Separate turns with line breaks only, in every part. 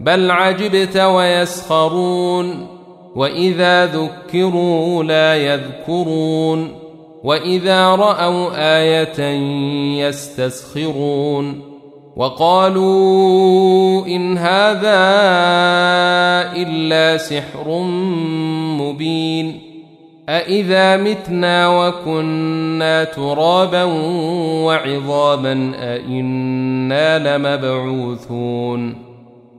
بل عجبت ويسخرون وإذا ذكروا لا يذكرون وإذا رأوا آية يستسخرون وقالوا إن هذا إلا سحر مبين أإذا متنا وكنا ترابا وعظاما أإنا لمبعوثون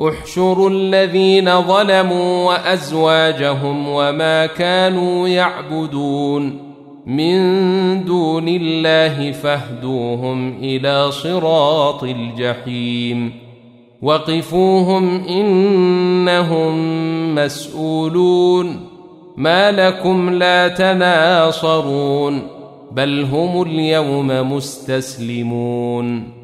احشروا الذين ظلموا وأزواجهم وما كانوا يعبدون من دون الله فاهدوهم إلى صراط الجحيم وقفوهم إنهم مسؤولون ما لكم لا تناصرون بل هم اليوم مستسلمون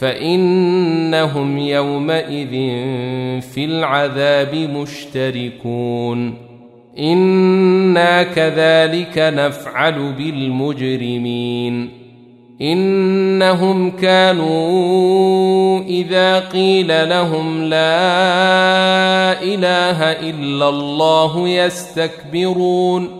فإنهم يومئذ في العذاب مشتركون. إنا كذلك نفعل بالمجرمين. إنهم كانوا إذا قيل لهم لا إله إلا الله يستكبرون.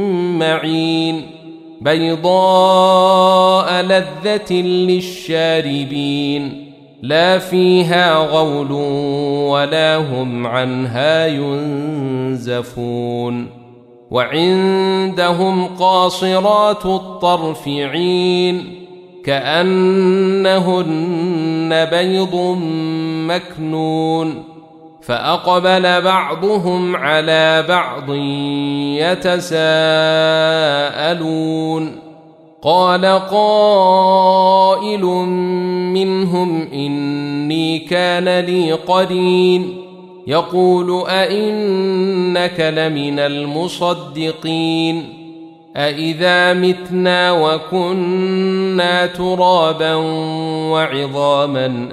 معين بيضاء لذة للشاربين لا فيها غول ولا هم عنها ينزفون وعندهم قاصرات الطرف عين كأنهن بيض مكنون فأقبل بعضهم على بعض يتساءلون. قال قائل منهم إني كان لي قرين. يقول أئنك لمن المصدقين. أإذا متنا وكنا ترابا وعظاما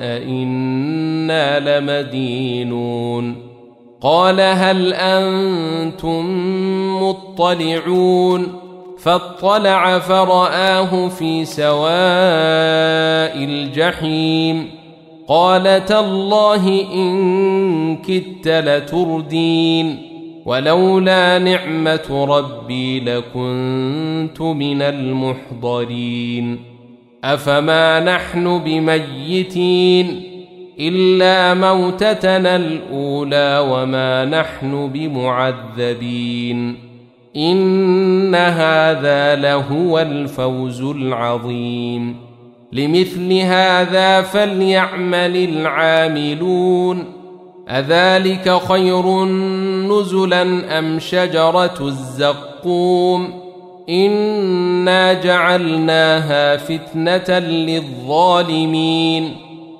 أإنا لمدينون قال هل أنتم مطلعون فاطلع فرآه في سواء الجحيم قال تالله إن كدت لتردين ولولا نعمة ربي لكنت من المحضرين أفما نحن بميتين إلا موتتنا الأولى وما نحن بمعذبين. إن هذا لهو الفوز العظيم. لمثل هذا فليعمل العاملون. أذلك خير نزلا أم شجرة الزقوم؟ إنا جعلناها فتنة للظالمين.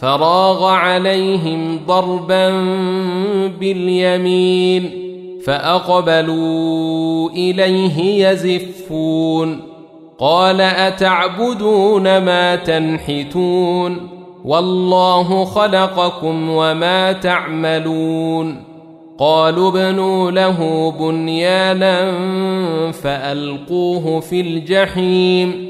فراغ عليهم ضربا باليمين فأقبلوا إليه يزفون قال أتعبدون ما تنحتون والله خلقكم وما تعملون قالوا ابنوا له بنيانا فألقوه في الجحيم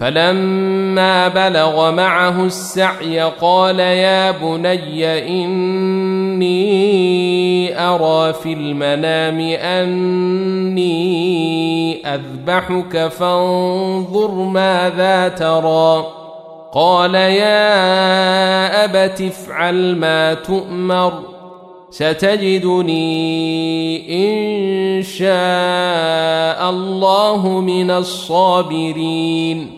فلما بلغ معه السعي قال يا بني إني أرى في المنام أني أذبحك فانظر ماذا ترى. قال يا أبت افعل ما تؤمر ستجدني إن شاء الله من الصابرين.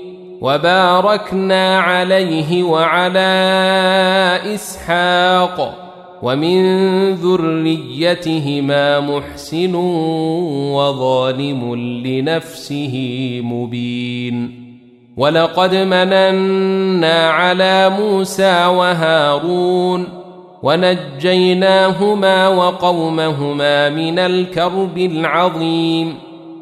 وباركنا عليه وعلى إسحاق ومن ذريتهما محسن وظالم لنفسه مبين. ولقد مننا على موسى وهارون ونجيناهما وقومهما من الكرب العظيم.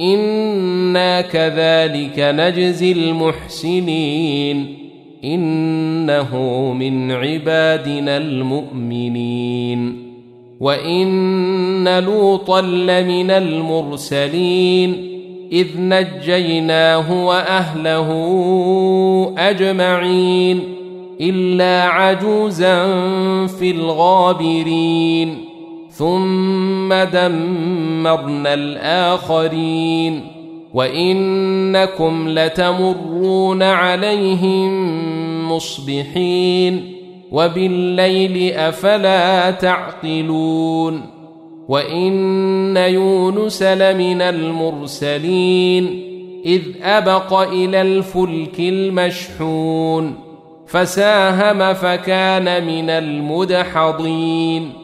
أنا كذلك نجزي المحسنين انه من عبادنا المؤمنين وان لوطا لمن المرسلين اذ نجيناه واهله اجمعين الا عجوزا في الغابرين ثم دمرنا الاخرين وانكم لتمرون عليهم مصبحين وبالليل افلا تعقلون وان يونس لمن المرسلين اذ ابق إلى الفلك المشحون فساهم فكان من المدحضين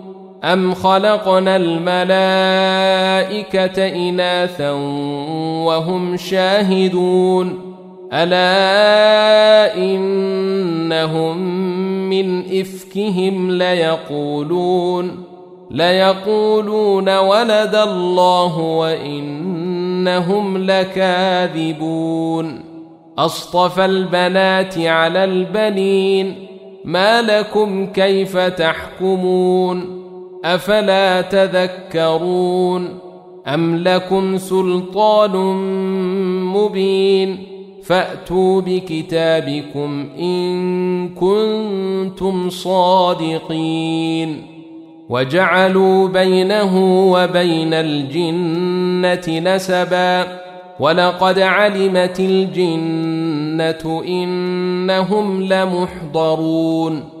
أم خلقنا الملائكة إناثا وهم شاهدون ألا إنهم من إفكهم ليقولون ليقولون ولد الله وإنهم لكاذبون أصطفى البنات على البنين ما لكم كيف تحكمون أفلا تذكرون أم لكم سلطان مبين فأتوا بكتابكم إن كنتم صادقين وجعلوا بينه وبين الجنة نسبا ولقد علمت الجنة إنهم لمحضرون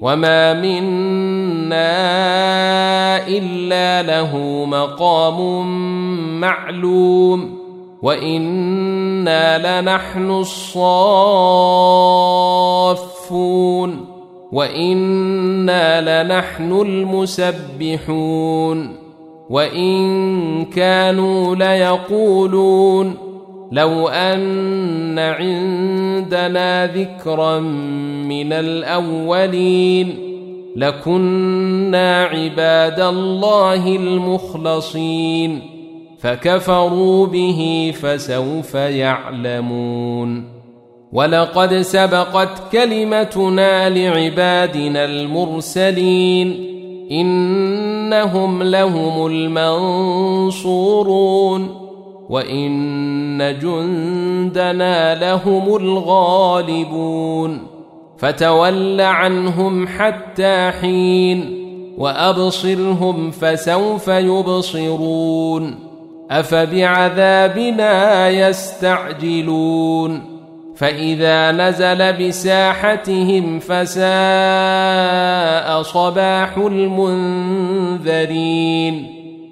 وما منا إلا له مقام معلوم وإنا لنحن الصافون وإنا لنحن المسبحون وإن كانوا ليقولون لو أن عندنا ذكرا من الأولين لكنا عباد الله المخلصين فكفروا به فسوف يعلمون ولقد سبقت كلمتنا لعبادنا المرسلين إنهم لهم المنصورون وإن جندنا لهم الغالبون فتول عنهم حتى حين وأبصرهم فسوف يبصرون أفبعذابنا يستعجلون فإذا نزل بساحتهم فساء صباح المنذرين